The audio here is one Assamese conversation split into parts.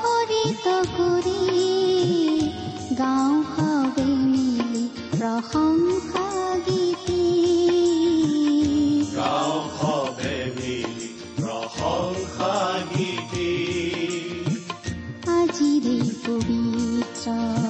মুখৰিত কৰি গাঁও সবে মিলি প্ৰশংসা গীতি আজিৰে পবিত্ৰ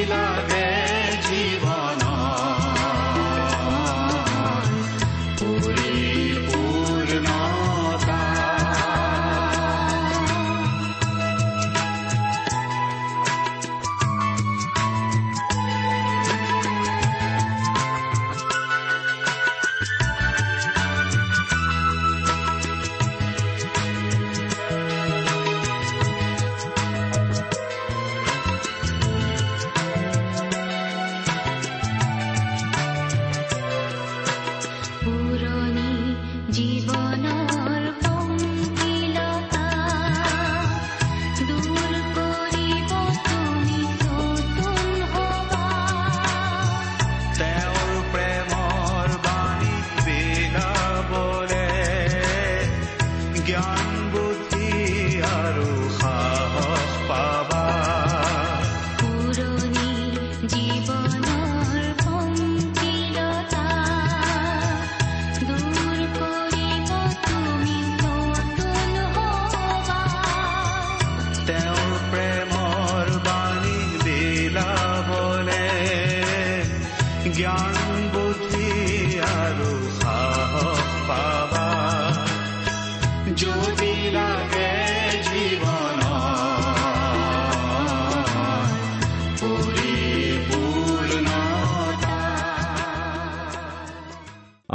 যদি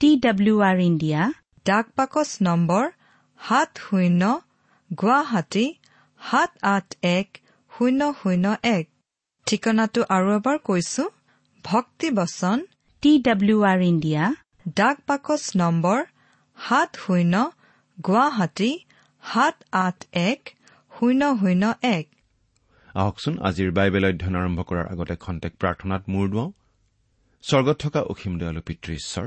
টি ডাব্লিউ আৰ ইণ্ডিয়া ডাক বাকচ নম্বৰ সাত শূন্য গুৱাহাটী সাত আঠ এক শূন্য শূন্য এক। ঠিকনাটো আৰু এবাৰ কৈছো ভক্তিবচন টি ডাব্লিউ আৰ ইণ্ডিয়া ডাক বাকচ নম্বৰ সাত শূন্য গুৱাহাটী সাত আঠ এক শূন্য শূন্য এক। আহকচোন আজিৰ বাইবেল অধ্যয়ন আৰম্ভ কৰাৰ আগতে খন্তেক প্ৰাৰ্থনাত মূৰ দুৱাওঁ। স্বৰ্গত থকা অসীম দয়ালু পিতৃ ঈশ্বৰ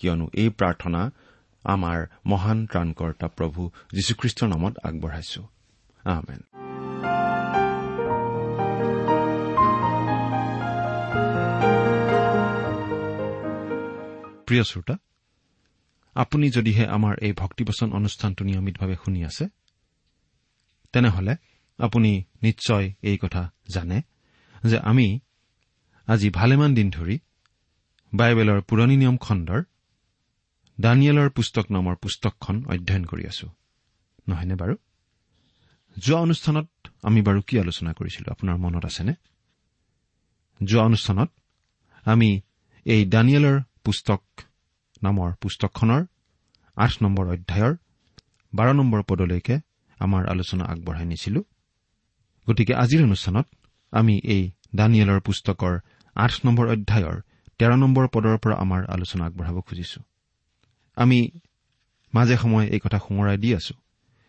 কিয়নো এই প্ৰাৰ্থনা আমাৰ মহান ত্ৰাণকৰ্তা প্ৰভু যীশুখ্ৰীষ্টৰ নামত আগবঢ়াইছো। প্ৰিয় শ্ৰোতা আপুনি যদিহে আমাৰ এই ভক্তিবচন অনুষ্ঠানটো নিয়মিতভাৱে শুনি আছে তেনেহলে আপুনি নিশ্চয় এই কথা জানে যে আমি আজি ভালেমান দিন ধৰি বাইবেলৰ পুৰণি নিয়ম খণ্ডৰ দানিয়েলৰ পুস্তক নামৰ পুস্তকখন অধ্যয়ন কৰি আছো। নহয়নে বাৰু? যোৱা অনুষ্ঠানত আমি বাৰু কি আলোচনা কৰিছিলো? আপোনাৰ মনত আছেনে? যোৱা অনুষ্ঠানত আমি এই দানিয়েলৰ পুস্তক নামৰ পুস্তকখনৰ আঠ নম্বৰ অধ্যায়ৰ বাৰ নম্বৰ পদলৈকে আমাৰ আলোচনা আগবঢ়াই নিছিলো। গতিকে আজিৰ অনুষ্ঠানত আমি এই দানিয়েলৰ পুস্তকৰ আঠ নম্বৰ অধ্যায়ৰ তেৰ নম্বৰ পদৰ পৰা আমাৰ আলোচনা আগবঢ়াব খুজিছো। আমি মাজে সময়ে এই কথা সোঁৱৰাই দি আছো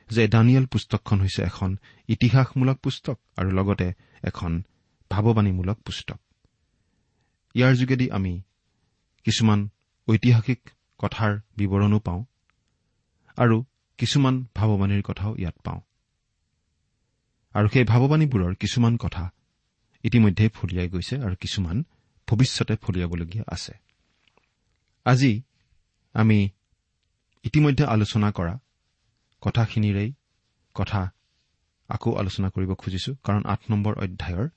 যে দানিয়েল পুস্তকখন হৈছে এখন ইতিহাসমূলক পুস্তক আৰু লগতে এখন ভাৱবাণীমূলক পুস্তক। ইয়াৰ যোগেদি আমি কিছুমান ঐতিহাসিক কথাৰ বিৱৰণো পাওঁ আৰু কিছুমান ভাৱবাণীৰ কথাও ইয়াত পাওঁ। আৰু সেই ভাৱবাণীবোৰৰ কিছুমান কথা ইতিমধ্যে ফলিয়াই গৈছে আৰু কিছুমান ভৱিষ্যতে ফলিয়াবলগীয়া আছে। আজি আমি ইতিমধ্যে আলোচনা কৰা কথাখিনিৰেই কথা আকৌ আলোচনা কৰিব খুজিছো। কাৰণ আঠ নম্বৰ অধ্যায়ৰ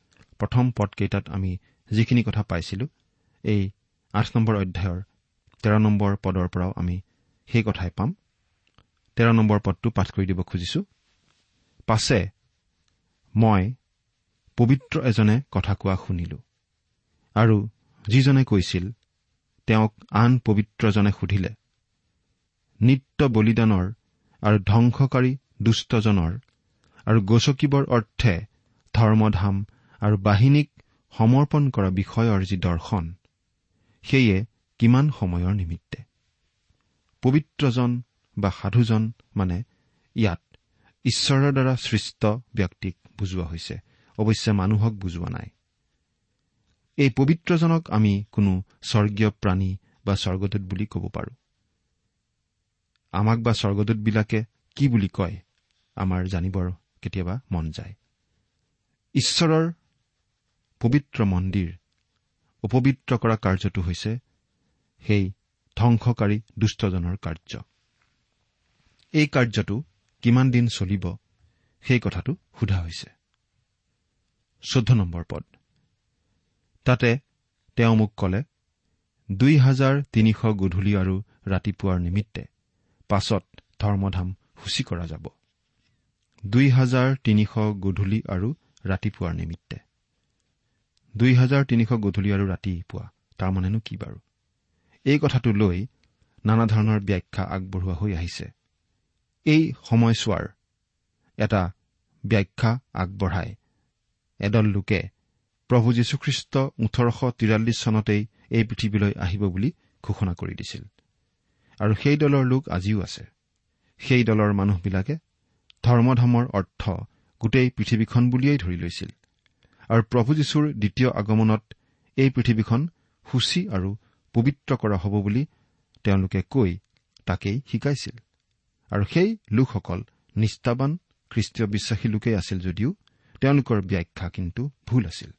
প্ৰথম পদকেইটাত আমি যিখিনি কথা পাইছিলো এই আঠ নম্বৰ অধ্যায়ৰ তেৰ নম্বৰ পদৰ পৰাও আমি সেই কথাই পাম। তেৰ নম্বৰ পদটো পাঠ কৰি দিব খুজিছো। পাছে মই পবিত্ৰ এজনে কথা কোৱা শুনিলো আৰু যিজনে কৈছিল তেওঁক আন পবিত্ৰজনে সুধিলে নিত্য বলিদানৰ আৰু ধ্বংসকাৰী দুষ্টজনৰ আৰু গচকিবৰ অৰ্থে ধৰ্মধাম আৰু বাহিনীক সমৰ্পণ কৰা বিষয়ৰ যি দৰ্শন সেয়ে কিমান সময়ৰ নিমিত্তে? পবিত্ৰজন বা সাধুজন মানে ইয়াত ঈশ্বৰৰ দ্বাৰা সৃষ্ট ব্যক্তিক বুজোৱা হৈছে অৱশ্যে মানুহক বুজোৱা নাই। এই পবিত্ৰজনক আমি কোনো স্বৰ্গীয় প্ৰাণী বা স্বৰ্গদূত বুলি ক'ব পাৰো। আমাক বা স্বৰ্গদূতবিলাকে কি বুলি কয় আমাৰ জানিবৰ কেতিয়াবা মন যায়। ঈশ্বৰৰ পবিত্ৰ মন্দিৰ অপবিত্ৰ কৰা কাৰ্যটো হৈছে সেই ধ্বংসকাৰী দুষ্টজনৰ কাৰ্য। এই কাৰ্যটো কিমান দিন চলিব সেই কথাটো সোধা হৈছে। চৈধ্য নম্বৰ পদ। তাতে তেওঁ মোক কলে দুই হাজাৰ তিনিশ গধূলি আৰু ৰাতিপুৱাৰ নিমিত্তে পাছত ধৰ্মধাম সূচী কৰা যাব। দুই হাজাৰ তিনিশ গধূলি আৰু ৰাতিপুৱাৰ নিমিত্তে। দুই হাজাৰ তিনিশ গধূলি আৰু ৰাতিপুৱা তাৰমানেনো কি বাৰু? এই কথাটো লৈ নানা ধৰণৰ ব্যাখ্যা আগবঢ়োৱা হৈ আহিছে। এই সময়ছোৱাৰ এটা ব্যাখ্যা আগবঢ়াই এদল লোকে প্ৰভু যীশুখ্ৰীষ্ট ওঠৰশ তিৰাল্লিছ চনতেই এই পৃথিৱীলৈ আহিব বুলি ঘোষণা কৰি দিছিল। আৰু সেই দলৰ লোক আজিও আছে। সেই দলৰ মানুহবিলাকে ধৰ্মধামৰ অৰ্থ গোটেই পৃথিৱীখন বুলিয়েই ধৰি লৈছিল। আৰু প্ৰভু যীশুৰ দ্বিতীয় আগমনত এই পৃথিৱীখন সূচী আৰু পবিত্ৰ কৰা হ'ব বুলি তেওঁলোকে কৈ তাকেই শিকাইছিল। আৰু সেই লোকসকল নিষ্ঠাবান খ্ৰীষ্টীয় বিশ্বাসী লোকেই আছিল যদিও তেওঁলোকৰ ব্যাখ্যা কিন্তু ভুল আছিল।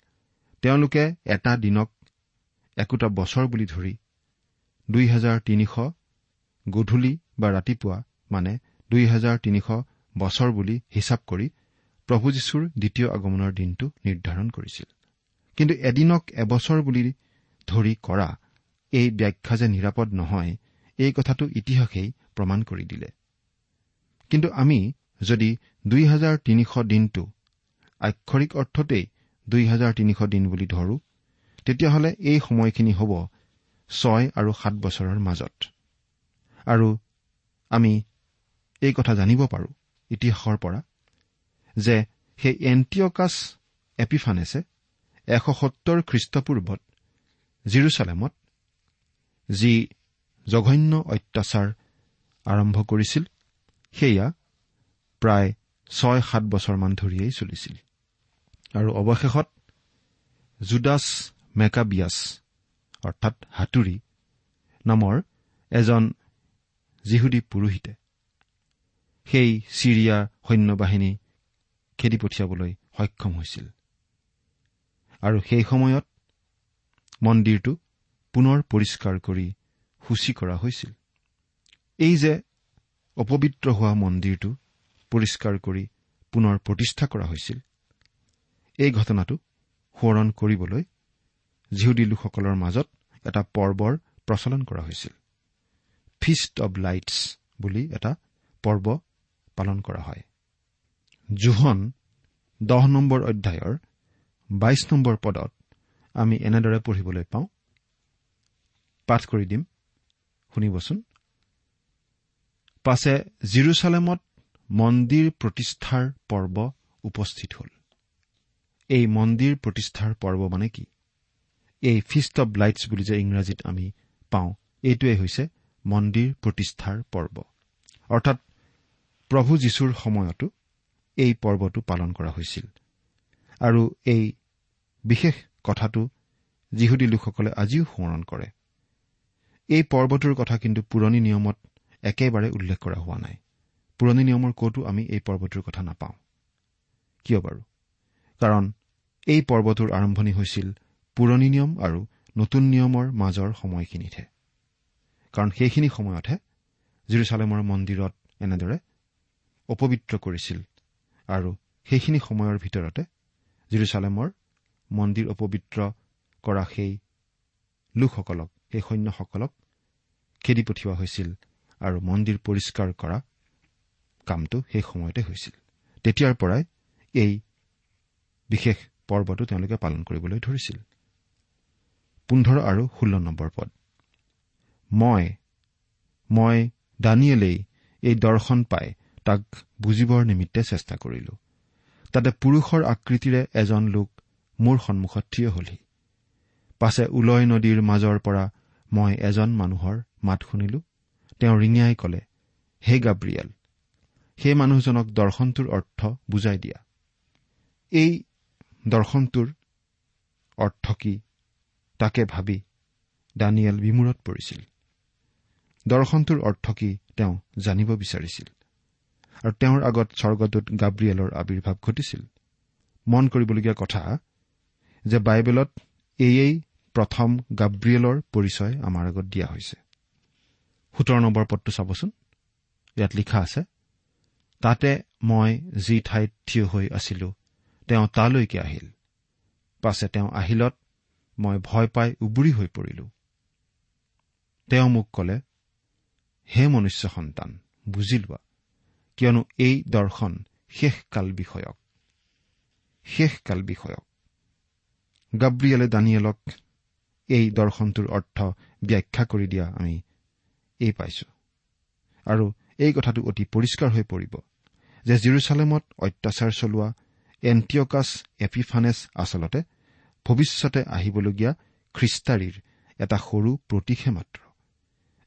তেওঁলোকে এটা দিনক একোটা বছৰ বুলি ধৰি দুই হাজাৰ তিনিশ গধূলি বা ৰাতিপুৱা মানে দুই হাজাৰ তিনিশ বছৰ বুলি হিচাপ কৰি প্ৰভু যীশুৰ দ্বিতীয় আগমনৰ দিনটো নিৰ্ধাৰণ কৰিছিল। কিন্তু এদিনক এবছৰ বুলি ধৰি কৰা এই ব্যাখ্যা যে নিৰাপদ নহয় এই কথাটো ইতিহাসেই প্ৰমাণ কৰি দিলে। কিন্তু আমি যদি দুই হাজাৰ তিনিশ দিনটো আক্ষৰিক অৰ্থতেই দুই হাজাৰ তিনিশ দিন বুলি ধৰো তেতিয়াহ'লে এই সময়খিনি হ'ব ছয় আৰু সাত বছৰৰ মাজত। আৰু আমি এই কথা জানিব পাৰো ইতিহাসৰ পৰা যে সেই এণ্টিঅকাছ এপিফানেছে এশ সত্তৰ খ্ৰীষ্টপূৰ্বত জিৰচালেমত যি জঘন্য অত্যাচাৰ আৰম্ভ কৰিছিল সেয়া প্ৰায় ছয় সাত বছৰমান ধৰিয়েই চলিছিল। আৰু অৱশেষত জুদাছ মেকাবিয়াছ অৰ্থাৎ হাতুৰি নামৰ এজন যিহুদী পুৰোহিতে। সেই ছিৰিয়া সৈন্যবাহিনী খেদি পঠিয়াবলৈ সক্ষম হৈছিল। আৰু সেই সময়ত মন্দিৰটো পুনৰ পৰিষ্কাৰ কৰি সূচী কৰা হৈছিল। এই যে অপবিত্ৰ হোৱা মন্দিৰটো পৰিষ্কাৰ কৰি পুনৰ প্ৰতিষ্ঠা কৰা হৈছিল এই ঘটনাটো সোঁৱৰণ কৰিবলৈ জিহুদী লোকসকলৰ মাজত এটা পৰ্বৰ প্ৰচলন কৰা হৈছিল। ফিষ্ট অব লাইটছ বুলি এটা পৰ্ব পালন কৰা হয়। জোহন দহ নম্বৰ অধ্যায়ৰ বাইশ নম্বৰ পদত আমি এনেদৰে পঢ়িবলৈ পাওঁ। পাঠ কৰি দিম। শুনিবচোন। পাছে জিৰচালেমত মন্দিৰ প্ৰতিষ্ঠাৰ পৰ্ব উপস্থিত হ'ল। এই মন্দিৰ প্ৰতিষ্ঠাৰ পৰ্ব মানে কি? এই ফিষ্ট অব লাইটছ বুলি যে ইংৰাজীত আমি পাওঁ এইটোৱে হৈছে মন্দিৰ প্ৰতিষ্ঠাৰ পৰ্ব। অৰ্থাৎ প্ৰভু যীশুৰ সময়তো এই পৰ্বটো পালন কৰা হৈছিল। আৰু এই বিশেষ কথাটো যিহুদী লোকসকলে আজিও সোঁৱৰণ কৰে। এই পৰ্বটোৰ কথা কিন্তু পুৰণি নিয়মত একেবাৰে উল্লেখ কৰা হোৱা নাই। পুৰণি নিয়মৰ ক'তো আমি এই পৰ্বটোৰ কথা নাপাওঁ। কিয় বাৰু? কাৰণ এই পৰ্বটোৰ আৰম্ভণি হৈছিল পুৰণি নিয়ম আৰু নতুন নিয়মৰ মাজৰ সময়খিনিতহে। কাৰণ সেইখিনি সময়তহে জিৰচালেমৰ মন্দিৰত এনেদৰে অপবিত্ৰ কৰিছিল আৰু সেইখিনি সময়ৰ ভিতৰতে জিৰচালেমৰ মন্দিৰ অপবিত্ৰ কৰা সেই লোকসকলক সেই সৈন্যসকলক খেদি পঠিওৱা হৈছিল আৰু মন্দিৰ পৰিষ্কাৰ কৰা কামটো সেই সময়তে হৈছিল। তেতিয়াৰ পৰাই এই বিশেষ পৰ্বটো তেওঁলোকে পালন কৰিবলৈ ধৰিছিল। পোন্ধৰ আৰু ষোল্ল নম্বৰ পদ। মই মই দানিয়েলেই এই দৰ্শন পাই তাক বুজিবৰ নিমিত্তে চেষ্টা কৰিলো। তাতে পুৰুষৰ আকৃতিৰে এজন লোক মোৰ সন্মুখত থিয় হলহি। পাছে উলয় নদীৰ মাজৰ পৰা মই এজন মানুহৰ মাত শুনিলো। তেওঁ ৰিঙিয়াই কলে হে গাব্ৰিয়েল সেই মানুহজনক দৰ্শনটোৰ অৰ্থ বুজাই দিয়া। এই দৰ্শনটোৰ অৰ্থ কি? তাকে ভাবি দানিয়েল বিমূৰত পৰিছিল। দৰ্শনটোৰ অৰ্থ কি তেওঁ জানিব বিচাৰিছিল। আৰু তেওঁৰ আগত স্বৰ্গদূত গাব্ৰিয়েলৰ আৱিৰ্ভাৱ ঘটিছিল। মন কৰিবলগীয়া কথা যে বাইবেলত এয়েই প্ৰথম গাব্ৰিয়েলৰ পৰিচয় আমাৰ আগত দিয়া হৈছে। সোতৰ নম্বৰ পদটো চাবচোন। ইয়াত লিখা আছে তাতে মই যি ঠাইত থিয় হৈ আছিলো তেওঁ তালৈকে আহিল। পাছে তেওঁ আহিলত মই ভয় পাই উবুৰি হৈ পৰিলো। তেওঁ মোক কলে হে মনুষ্য সন্তান বুজি লোৱা কিয়নো এই দৰ্শন শেষকাল বিষয়ক। শেষকাল বিষয়ক। গাব্ৰিয়েলে দানিয়েলক এই দৰ্শনটোৰ অৰ্থ ব্যাখ্যা কৰি দিয়া আমি এই পাইছো। আৰু এই কথাটো অতি পৰিষ্কাৰ হৈ পৰিব যে জিৰচালেমত অত্যাচাৰ চলোৱা এণ্টিঅকাছ এপিফানেছ আচলতে ভৱিষ্যতে আহিবলগীয়া খ্ৰীষ্টাৰীৰ এটা সৰু প্ৰতিষে মাত্ৰ।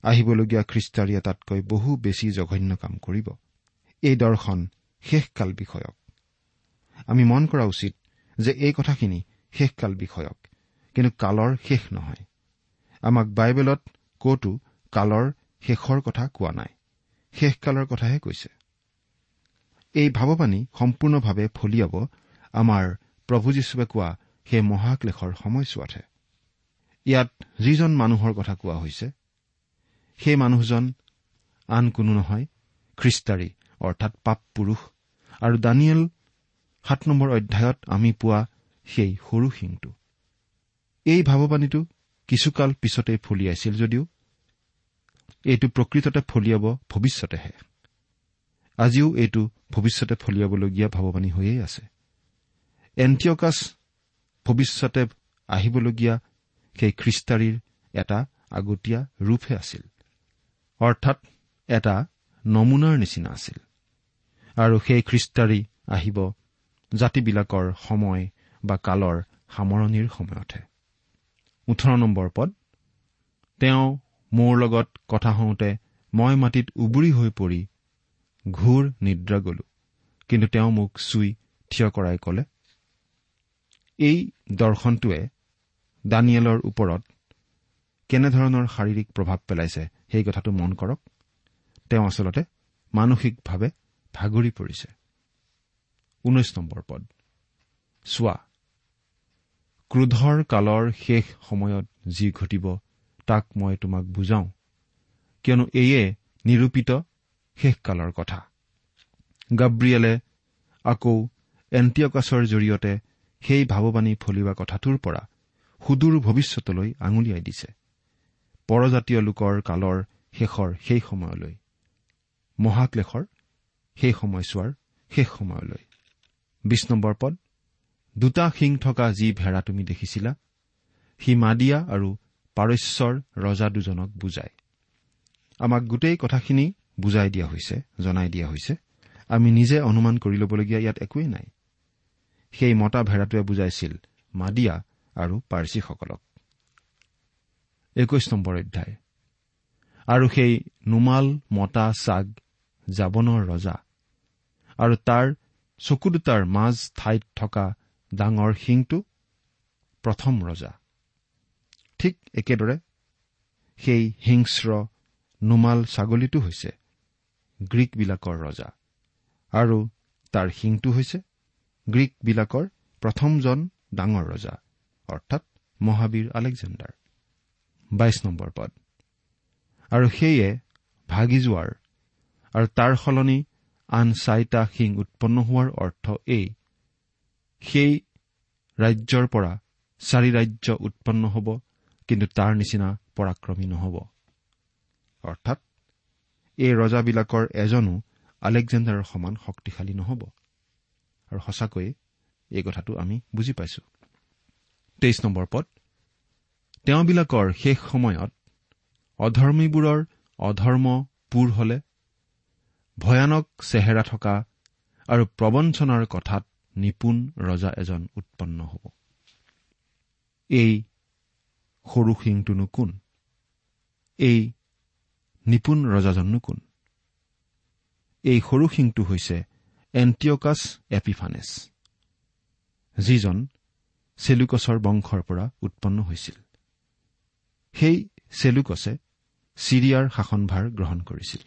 আহিবলগীয়া খ্ৰীষ্টাৰীয়ে তাতকৈ বহু বেছি জঘন্য কাম কৰিব। এই দৰ্শন শেষকাল বিষয়ক। আমি মন কৰা উচিত যে এই কথাখিনি শেষকাল বিষয়ক কিন্তু কালৰ শেষ নহয়। আমাক বাইবেলত কতো কালৰ শেষৰ কথা কোৱা নাই। শেষকালৰ কথাহে কৈছে। এই ভাৱবাণী সম্পূৰ্ণভাৱে ফলিয়াব আমাৰ প্ৰভু যীশুৱে কোৱা সেই মহাক্লেশৰ সময়ছোৱাতহে। ইয়াত যিজন মানুহৰ কথা কোৱা হৈছে সেই মানুহজন আন কোনো নহয় খ্ৰীষ্টাৰী অৰ্থাৎ পাপ পুৰুষ। আৰু দানিয়েল সাত নম্বৰ অধ্যায়ত আমি পোৱা সেই সৰু শিংটো। এই ভাৱবাণীটো কিছুকাল পিছতেই ফলিয়াইছিল যদিও এইটো প্ৰকৃততে ফলিয়াব ভৱিষ্যতেহে। আজিও এইটো ভৱিষ্যতে ফলিয়াবলগীয়া ভাৱবাণী হৈয়েই আছে। এণ্টিঅকাছ ভৱিষ্যতে আহিবলগীয়া সেই খ্ৰীষ্টাৰীৰ এটা আগতীয়া ৰূপহে আছিল। অৰ্থাৎ এটা নমুনাৰ নিচিনা আছিল। আৰু সেই খ্ৰীষ্টাৰী আহিব জাতিবিলাকৰ সময় বা কালৰ সামৰণিৰ সময়তহে। ওঠৰ নম্বৰ পদ তেওঁ মোৰ লগত কথা হওঁতে মই মাটিত উবুৰি হৈ পৰি ঘূৰ নিদ্ৰা গলো কিন্তু তেওঁ মোক চুই থিয় কৰাই কলে এই দৰ্শনটোৱে দানিয়েলৰ ওপৰত কেনেধৰণৰ শাৰীৰিক প্ৰভাৱ পেলাইছে সেই কথাটো মন কৰক। তেওঁ আচলতে মানসিকভাৱে ভাগৰি পৰিছে। ঊনৈশ নম্বৰ পদ। চোৱা ক্ৰোধৰ কালৰ শেষ সময়ত যি ঘটিব তাক মই তোমাক বুজাওঁ। কিয়নো এয়ে নিৰূপিত শেষকালৰ কথা। গাব্ৰিয়েলে আকৌ এণ্টিয়কাছৰ জৰিয়তে সেই ভাৱবাণী ফলিওৱা কথাটোৰ পৰা সুদূৰ ভৱিষ্যতলৈ আঙুলিয়াই দিছে। পৰজাতীয় লোকৰ কালৰ শেষৰ সেই সময়লৈ। মহাক্লেশৰ সেই সময়ছোৱাৰ শেষ সময়লৈ। বিশ নম্বৰ পদ দুটা শিং থকা যি ভেড়া তুমি দেখিছিলা সি মাদিয়া আৰু পাৰস্যৰ ৰজা দুজনক বুজায়। আমাক গোটেই কথাখিনি বুজাই দিয়া হৈছে জনাই দিয়া হৈছে। আমি নিজে অনুমান কৰি ল'বলগীয়া ইয়াত একোৱেই নাই। সেই মতা ভেড়াটোৱে বুজাইছিল মাদিয়া আৰু পাৰ্চীসকলক। একৈশ নম্বৰ অধ্যায়। আৰু সেই নুমাল মতা চাগ জাবনৰ ৰজা আৰু তাৰ চকু দুটাৰ মাজ ঠাইত থকা ডাঙৰ শিংটো প্ৰথম ৰজা। ঠিক একেদৰে সেই হিংস্ৰ নুমাল ছাগলীটো হৈছে গ্ৰীকবিলাকৰ ৰজা আৰু তাৰ শিংটো হৈছে গ্ৰীকবিলাকৰ প্ৰথমজন ডাঙৰ ৰজা অৰ্থাৎ মহাবীৰ আলেকজেণ্ডাৰ। বাইশ নম্বৰ পদ। আৰু সেয়ে ভাগি যোৱাৰ আৰু তাৰ সলনি আন চাৰিটা শিং উৎপন্ন হোৱাৰ অৰ্থ এই। সেই ৰাজ্যৰ পৰা চাৰি ৰাজ্য উৎপন্ন হ'ব কিন্তু তাৰ নিচিনা পৰাক্ৰমী নহ'ব। অৰ্থাৎ এই ৰজাবিলাকৰ এজনো আলেকজেণ্ডাৰৰ সমান শক্তিশালী নহ'ব। আৰু সঁচাকৈয়ে এই কথাটো আমি বুজি পাইছো। তেইছ নম্বৰ পদ। তেওঁবিলাকৰ শেষ সময়ত অধৰ্মীবোৰৰ অধৰ্ম পূৰ হলে ভয়ানক চেহেৰা থকা আৰু প্ৰবঞ্চনাৰ কথাত নিপুণ ৰজা এজন উৎপন্ন হ'ব। এই সৰু শিংটোনো কোন এই নিপুণ ৰজাজননো কোন এই সৰু শিংটো হৈছে এণ্টিঅকাছ এপিফানেছ যিজন চেলুকছৰ বংশৰ পৰা উৎপন্ন হৈছিল। সেই চেলুকছে ছিৰিয়াৰ শাসনভাৰ গ্ৰহণ কৰিছিল।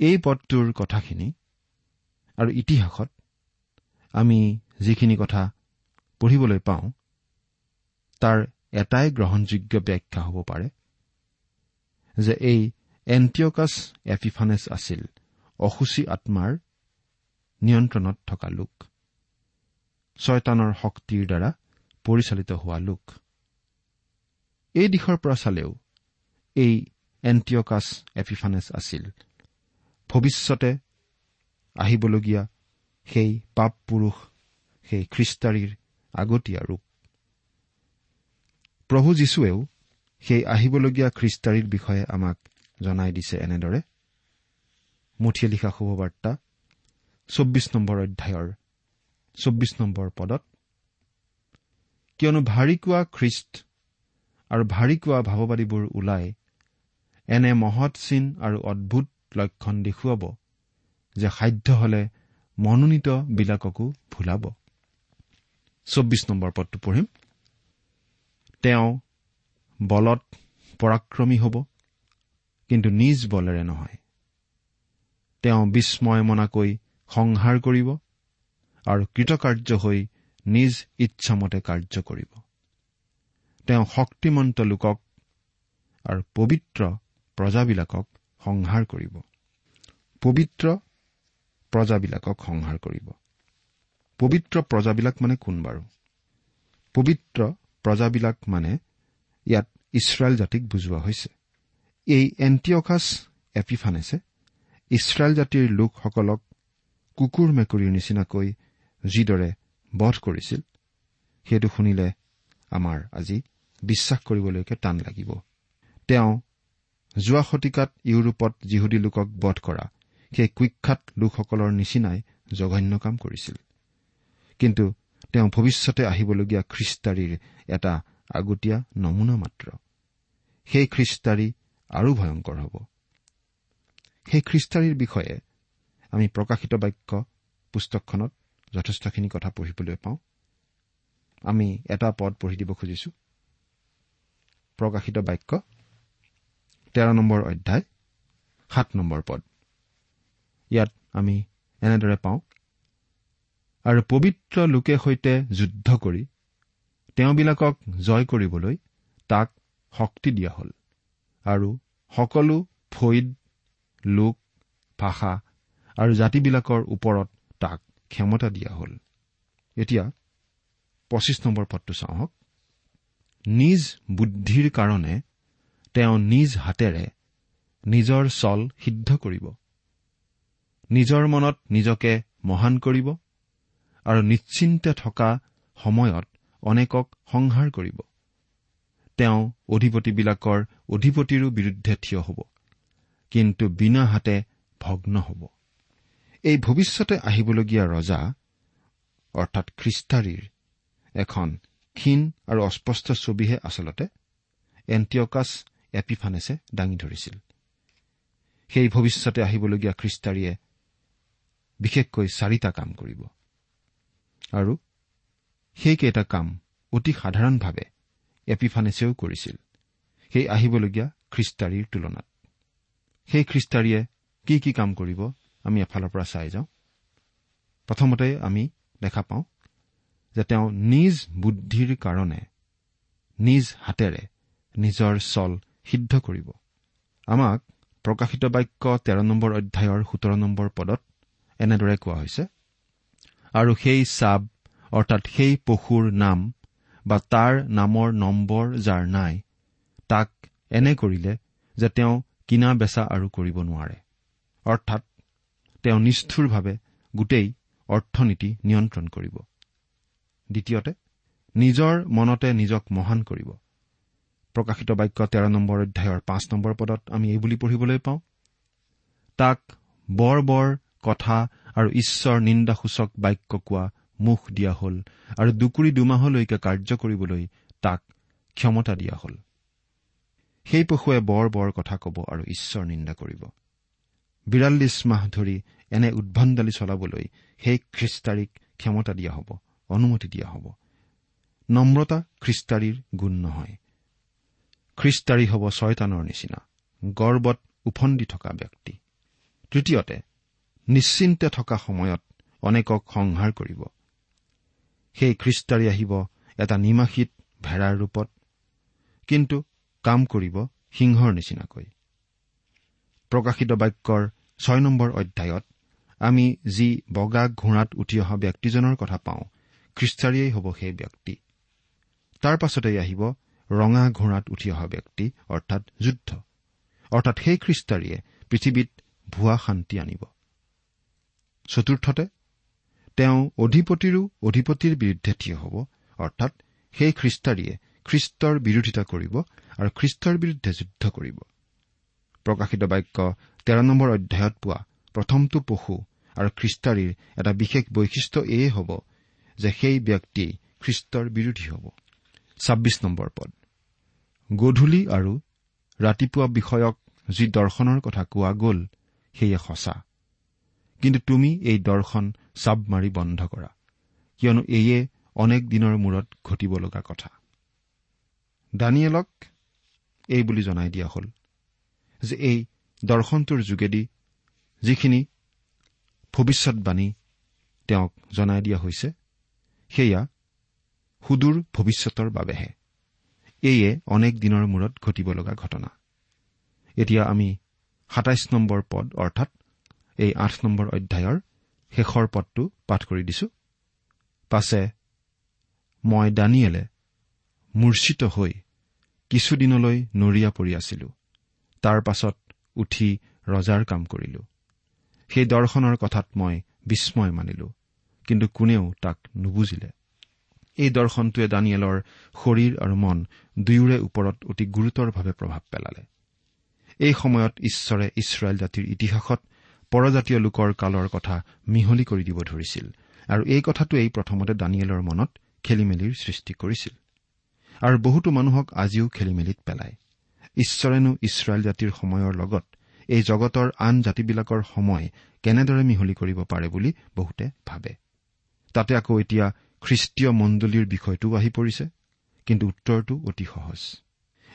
এই পদটোৰ কথাখিনি আৰু ইতিহাসত আমি যিখিনি কথা পঢ়িবলৈ পাওঁ তাৰ এটাই গ্ৰহণযোগ্য ব্যাখ্যা হ'ব পাৰে যে এই এণ্টিঅকাছ এপিফানেছ আছিল অসুচী আত্মাৰ নিয়ন্ত্ৰণত থকা লোক ছয়তানৰ শক্তিৰ দ্বাৰা পৰিচালিত হোৱা লোক। এই দিশৰ পৰা চালেও এই এণ্টিঅকাছ এপিফানেছ আছিল। ভৱিষ্যতে আহিবলগীয়া সেই পাপ পুৰুষ সেই খ্ৰীষ্টাৰীৰ আগতীয়া ৰূপ। প্ৰভু যীশুৱেও সেই আহিবলগীয়া খ্ৰীষ্টাৰীৰ বিষয়ে আমাক জনাই দিছে এনেদৰে। মুঠিয়ে লিখা শুভবাৰ্তা চৌব্বিছ নম্বৰ অধ্যায়ৰ চৌব্বিছ নম্বৰ পদত কিয়নো ভাৰিকোৱা খ্ৰীষ্ট আৰু ভাৰিকোৱা ভাৱবাদীবোৰ ওলাই এনে মহৎ চিন আৰু অদ্ভুত লক্ষণ দেখুৱাব যে সাধ্য হলে মনোনীতবিলাককো ভুলাব। চৌব্বিছ নম্বৰ পদটো পঢ়িম। তেওঁ বলত পৰাক্ৰমী হ'ব কিন্তু নিজ বলেৰে নহয়। তেওঁ বিস্ময় মনাকৈ সংহাৰ কৰিব আৰু কৃতকাৰ্য হৈ নিজ ইচ্ছামতে কাৰ্য কৰিব। তেওঁ শক্তিমন্ত লোকক আৰু পবিত্ৰ প্ৰজাবিলাকক সংহাৰ কৰিব। পবিত্ৰ প্ৰজাবিলাকক সংহাৰ কৰিব। পবিত্ৰ প্ৰজাবিলাক মানে কোন বাৰু? পবিত্ৰ প্ৰজাবিলাক মানে ইয়াত ইছৰাইল জাতিক বুজোৱা হৈছে। এই এণ্টিঅকাছ এপিফানেছে ইছৰাইল জাতিৰ লোকসকলক কুকুৰ মেকুৰীৰ নিচিনাকৈ যিদৰে বধ কৰিছিল সেইটো শুনিলে আমাৰ আজি বিশ্বাস কৰিবলৈকে টান লাগিব। তেওঁ যোৱা শতিকাত ইউৰোপত যিহুদী লোকক বধ কৰা সেই কুখ্যাত লোকসকলৰ নিচিনাই জঘন্য কাম কৰিছিল। কিন্তু তেওঁ ভৱিষ্যতে আহিবলগীয়া খ্ৰীষ্টাৰীৰ এটা আগতীয়া নমুনা মাত্ৰ। সেই খ্ৰীষ্টাৰী আৰু ভয়ংকৰ হ'ব। সেই খ্ৰীষ্টাৰীৰ বিষয়ে আমি প্ৰকাশিত বাক্য পুস্তকখনত যথেষ্টখিনি কথা পঢ়িবলৈ পাওঁ। আমি এটা পদ পঢ়ি দিব খুজিছো। প্ৰকাশিত বাক্য তেৰ নম্বৰ অধ্যায় সাত নম্বৰ পদ। ইয়াত আমি এনেদৰে পাওঁ আৰু পবিত্ৰ লোকে সৈতে যুদ্ধ কৰি তেওঁবিলাকক জয় কৰিবলৈ তাক শক্তি দিয়া হ'ল আৰু সকলো ফৈদ লোক ভাষা আৰু জাতিবিলাকৰ ওপৰত তাক ক্ষমতা দিয়া হ'ল। এতিয়া পঁচিছ নম্বৰ পদটো চাওঁ নিজ বুদ্ধিৰ কাৰণে তেওঁ নিজ হাতেৰে নিজৰ চল সিদ্ধ কৰিব। নিজৰ মনত নিজকে মহান কৰিব আৰু নিশ্চিন্তে থকা সময়ত অনেকক সংহাৰ কৰিব। তেওঁ অধিপতিবিলাকৰ অধিপতিৰো বিৰুদ্ধে থিয় হ'ব কিন্তু বিনা হাতে ভগ্ন হ'ব। এই ভৱিষ্যতে আহিবলগীয়া ৰজা অৰ্থাৎ খ্ৰীষ্টাৰীৰ এখন ক্ষীণ আৰু অস্পষ্ট ছবিহে আচলতে এণ্টিঅকাছ এপিফানেছে দাঙি ধৰিছিল। সেই ভৱিষ্যতে আহিবলগীয়া খ্ৰীষ্টাৰীয়ে বিশেষকৈ চাৰিটা কাম কৰিব। আৰু সেইকেইটা কাম অতি সাধাৰণভাৱে এপিফানেছেও কৰিছিল সেই আহিবলগীয়া খ্ৰীষ্টাৰীৰ তুলনাত। সেই খ্ৰীষ্টাৰীয়ে কি কি কাম কৰিব আমি এফালৰ পৰা চাই যাওঁ। প্ৰথমতে আমি দেখা পাওঁ যে তেওঁ নিজ বুদ্ধিৰ কাৰণে নিজ হাতেৰে নিজৰ চল সিদ্ধ কৰিব। আমাক প্ৰকাশিত বাক্য তেৰ নম্বৰ অধ্যায়ৰ সোতৰ নম্বৰ পদত এনেদৰে কোৱা হৈছে আৰু সেই চাব অৰ্থাৎ সেই পশুৰ নাম বা তাৰ নামৰ নম্বৰ যাৰ নাই তাক এনে কৰিলে যে তেওঁ কিনা বেচা আৰু কৰিব নোৱাৰে। অৰ্থাৎ তেওঁ নিষ্ঠুৰভাৱে গোটেই অৰ্থনীতি নিয়ন্ত্ৰণ কৰিব। দ্বিতীয়তে নিজৰ মনতে নিজক মহান কৰিব। প্ৰকাশিত বাক্য তেৰ নম্বৰ অধ্যায়ৰ পাঁচ নম্বৰ পদত আমি এই বুলি পঢ়িবলৈ পাওঁ তাক বৰ বৰ কথা আৰু ঈশ্বৰ নিন্দাসূচক বাক্য কোৱা মুখ দিয়া হ'ল আৰু দুকুৰি দুমাহলৈকে কাৰ্য কৰিবলৈ তাক ক্ষমতা দিয়া হ'ল। সেই পশুৱে বৰ বৰ কথা ক'ব আৰু ঈশ্বৰ নিন্দা কৰিব। বিৰাল্লিছ মাহ ধৰি এনে উদ্ভণ্ডালি চলাবলৈ সেই খ্ৰীষ্টাৰীক ক্ষমতা দিয়া হ'ব। অনুমতি দিয়া হ'ব। নম্ৰতা খ্ৰীষ্টাৰীৰ গুণ নহয়। খ্ৰীষ্টাৰী হ'ব ছয়তানৰ নিচিনা গৰ্বত উফন্দি থকা ব্যক্তি। তৃতীয়তে নিশ্চিন্তে থকা সময়ত অনেকক সংহাৰ কৰিব। সেই খ্ৰীষ্টাৰী আহিব এটা নিমাশীত ভেড়াৰ ৰূপত কিন্তু কাম কৰিব সিংহৰ নিচিনাকৈ। প্ৰকাশিত বাক্যৰ ছয় নম্বৰ অধ্যায়ত আমি যি বগা ঘোঁৰাত উঠি অহা ব্যক্তিজনৰ কথা পাওঁ খ্ৰীষ্টাৰীয়েই হ'ব সেই ব্যক্তি। তাৰ পাছতেই আহিব ৰঙা ঘোঁৰাত উঠি অহা ব্যক্তি অৰ্থাৎ যুদ্ধ। অৰ্থাৎ সেই খ্ৰীষ্টাৰীয়ে পৃথিৱীত ভুৱা শান্তি আনিব। চতুৰ্থতে তেওঁ অধিপতিৰো অধিপতিৰ বিৰুদ্ধে থিয় হ'ব। অৰ্থাৎ সেই খ্ৰীষ্টাৰীয়ে খ্ৰীষ্টৰ বিৰোধিতা কৰিব আৰু খ্ৰীষ্টৰ বিৰুদ্ধে যুদ্ধ কৰিব। প্ৰকাশিত বাক্য তেৰ নম্বৰ অধ্যায়ত পোৱা প্ৰথমটো পশু আৰু খ্ৰীষ্টাৰীৰ এটা বিশেষ বৈশিষ্ট্য এয়ে হ'ব যে সেই ব্যক্তিয়েই খ্ৰীষ্টৰ বিৰোধী হ'ব। ছাব্বিছ নম্বৰ পদ। গধূলি আৰু ৰাতিপুৱা বিষয়ক যি দৰ্শনৰ কথা কোৱা গ'ল সেয়ে সঁচা। কিন্তু তুমি এই দৰ্শন চাব মাৰি বন্ধ কৰা কিয়নো এয়ে অনেক দিনৰ মূৰত ঘটিব লগা কথা। দানিয়েলক এই বুলি জনাই দিয়া হ'ল যে এই দৰ্শনটোৰ যোগেদি যিখিনি ভৱিষ্যৎবাণী তেওঁক জনাই দিয়া হৈছে সেয়া সুদূৰ ভৱিষ্যতৰ বাবেহে। এয়ে অনেক দিনৰ মূৰত ঘটিব লগা ঘটনা। এতিয়া আমি সাতাইছ নম্বৰ পদ অৰ্থাৎ এই আঠ নম্বৰ অধ্যায়ৰ শেষৰ পদটো পাঠ কৰি দিছো। পাছে মই দানিয়েলে মূৰ্ছিত হৈ কিছুদিনলৈ নৰিয়া পৰি আছিলো। তাৰ পাছত উঠি ৰজাৰ কাম কৰিলো। সেই দৰ্শনৰ কথাত মই বিস্ময় মানিলো। কিন্তু কোনেও তাক নুবুজিলে। এই দৰ্শনটোৱে দানিয়েলৰ শৰীৰ আৰু মন দুয়োৰে ওপৰত অতি গুৰুতৰভাৱে প্ৰভাৱ পেলালে। এই সময়ত ঈশ্বৰে ইছৰাইল জাতিৰ ইতিহাসত পৰজাতীয় লোকৰ কালৰ কথা মিহলি কৰি দিব ধৰিছিল আৰু এই কথাটোৱেই প্ৰথমতে দানিয়েলৰ মনত খেলিমেলিৰ সৃষ্টি কৰিছিল। আৰু বহুতো মানুহক আজিও খেলিমেলিত পেলায়। ঈশ্বৰেনো ইছৰাইল জাতিৰ সময়ৰ লগত এই জগতৰ আন জাতিবিলাকৰ সময় কেনেদৰে মিহলি কৰিব পাৰে বুলি বহুতে ভাবে। তাতে আকৌ এতিয়া খ্ৰীষ্টীয় মণ্ডলীৰ বিষয়টোও আহি পৰিছে কিন্তু উত্তৰটো অতি সহজ।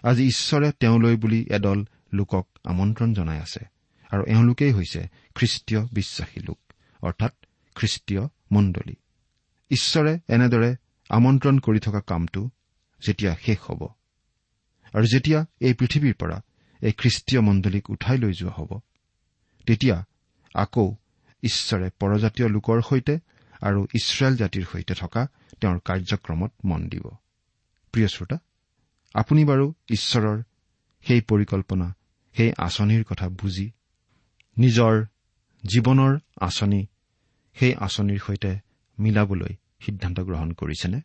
আজি ঈশ্বৰে তেওঁলৈ বুলি এদল লোকক আমন্ত্ৰণ জনাই আছে আৰু এওঁলোকেই হৈছে খ্ৰীষ্টীয় বিশ্বাসী লোক অৰ্থাৎ খ্ৰীষ্টীয় মণ্ডলী। ঈশ্বৰে এনেদৰে আমন্ত্ৰণ কৰি থকা কামটো যেতিয়া শেষ হ'ব আৰু যেতিয়া এই পৃথিৱীৰ পৰা এই খ্ৰীষ্টীয় মণ্ডলীক উঠাই লৈ যোৱা হ'ব তেতিয়া আকৌ ঈশ্বৰে পৰজাতীয় লোকৰ সৈতে আৰু ইছৰাইল জাতিৰ সৈতে থকা তেওঁৰ কাৰ্যক্ৰমত মন দিব। প্ৰিয় শ্ৰোতা আপুনি বাৰু ঈশ্বৰৰ সেই পৰিকল্পনা সেই আঁচনিৰ কথা বুজি নিজৰ জীৱনৰ আঁচনি সেই আঁচনিৰ সৈতে মিলাবলৈ সিদ্ধান্ত গ্ৰহণ কৰিছেনে?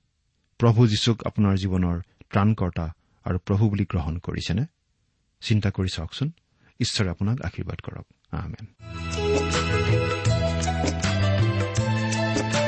প্ৰভু যীশুক আপোনাৰ জীৱনৰ ত্ৰাণকৰ্তা আৰু প্ৰভু বুলি গ্ৰহণ কৰিছেনে? চিন্তা কৰি চাওকচোন। ঈশ্বৰে আপোনাক আশীৰ্বাদ কৰক। জীৱনৰ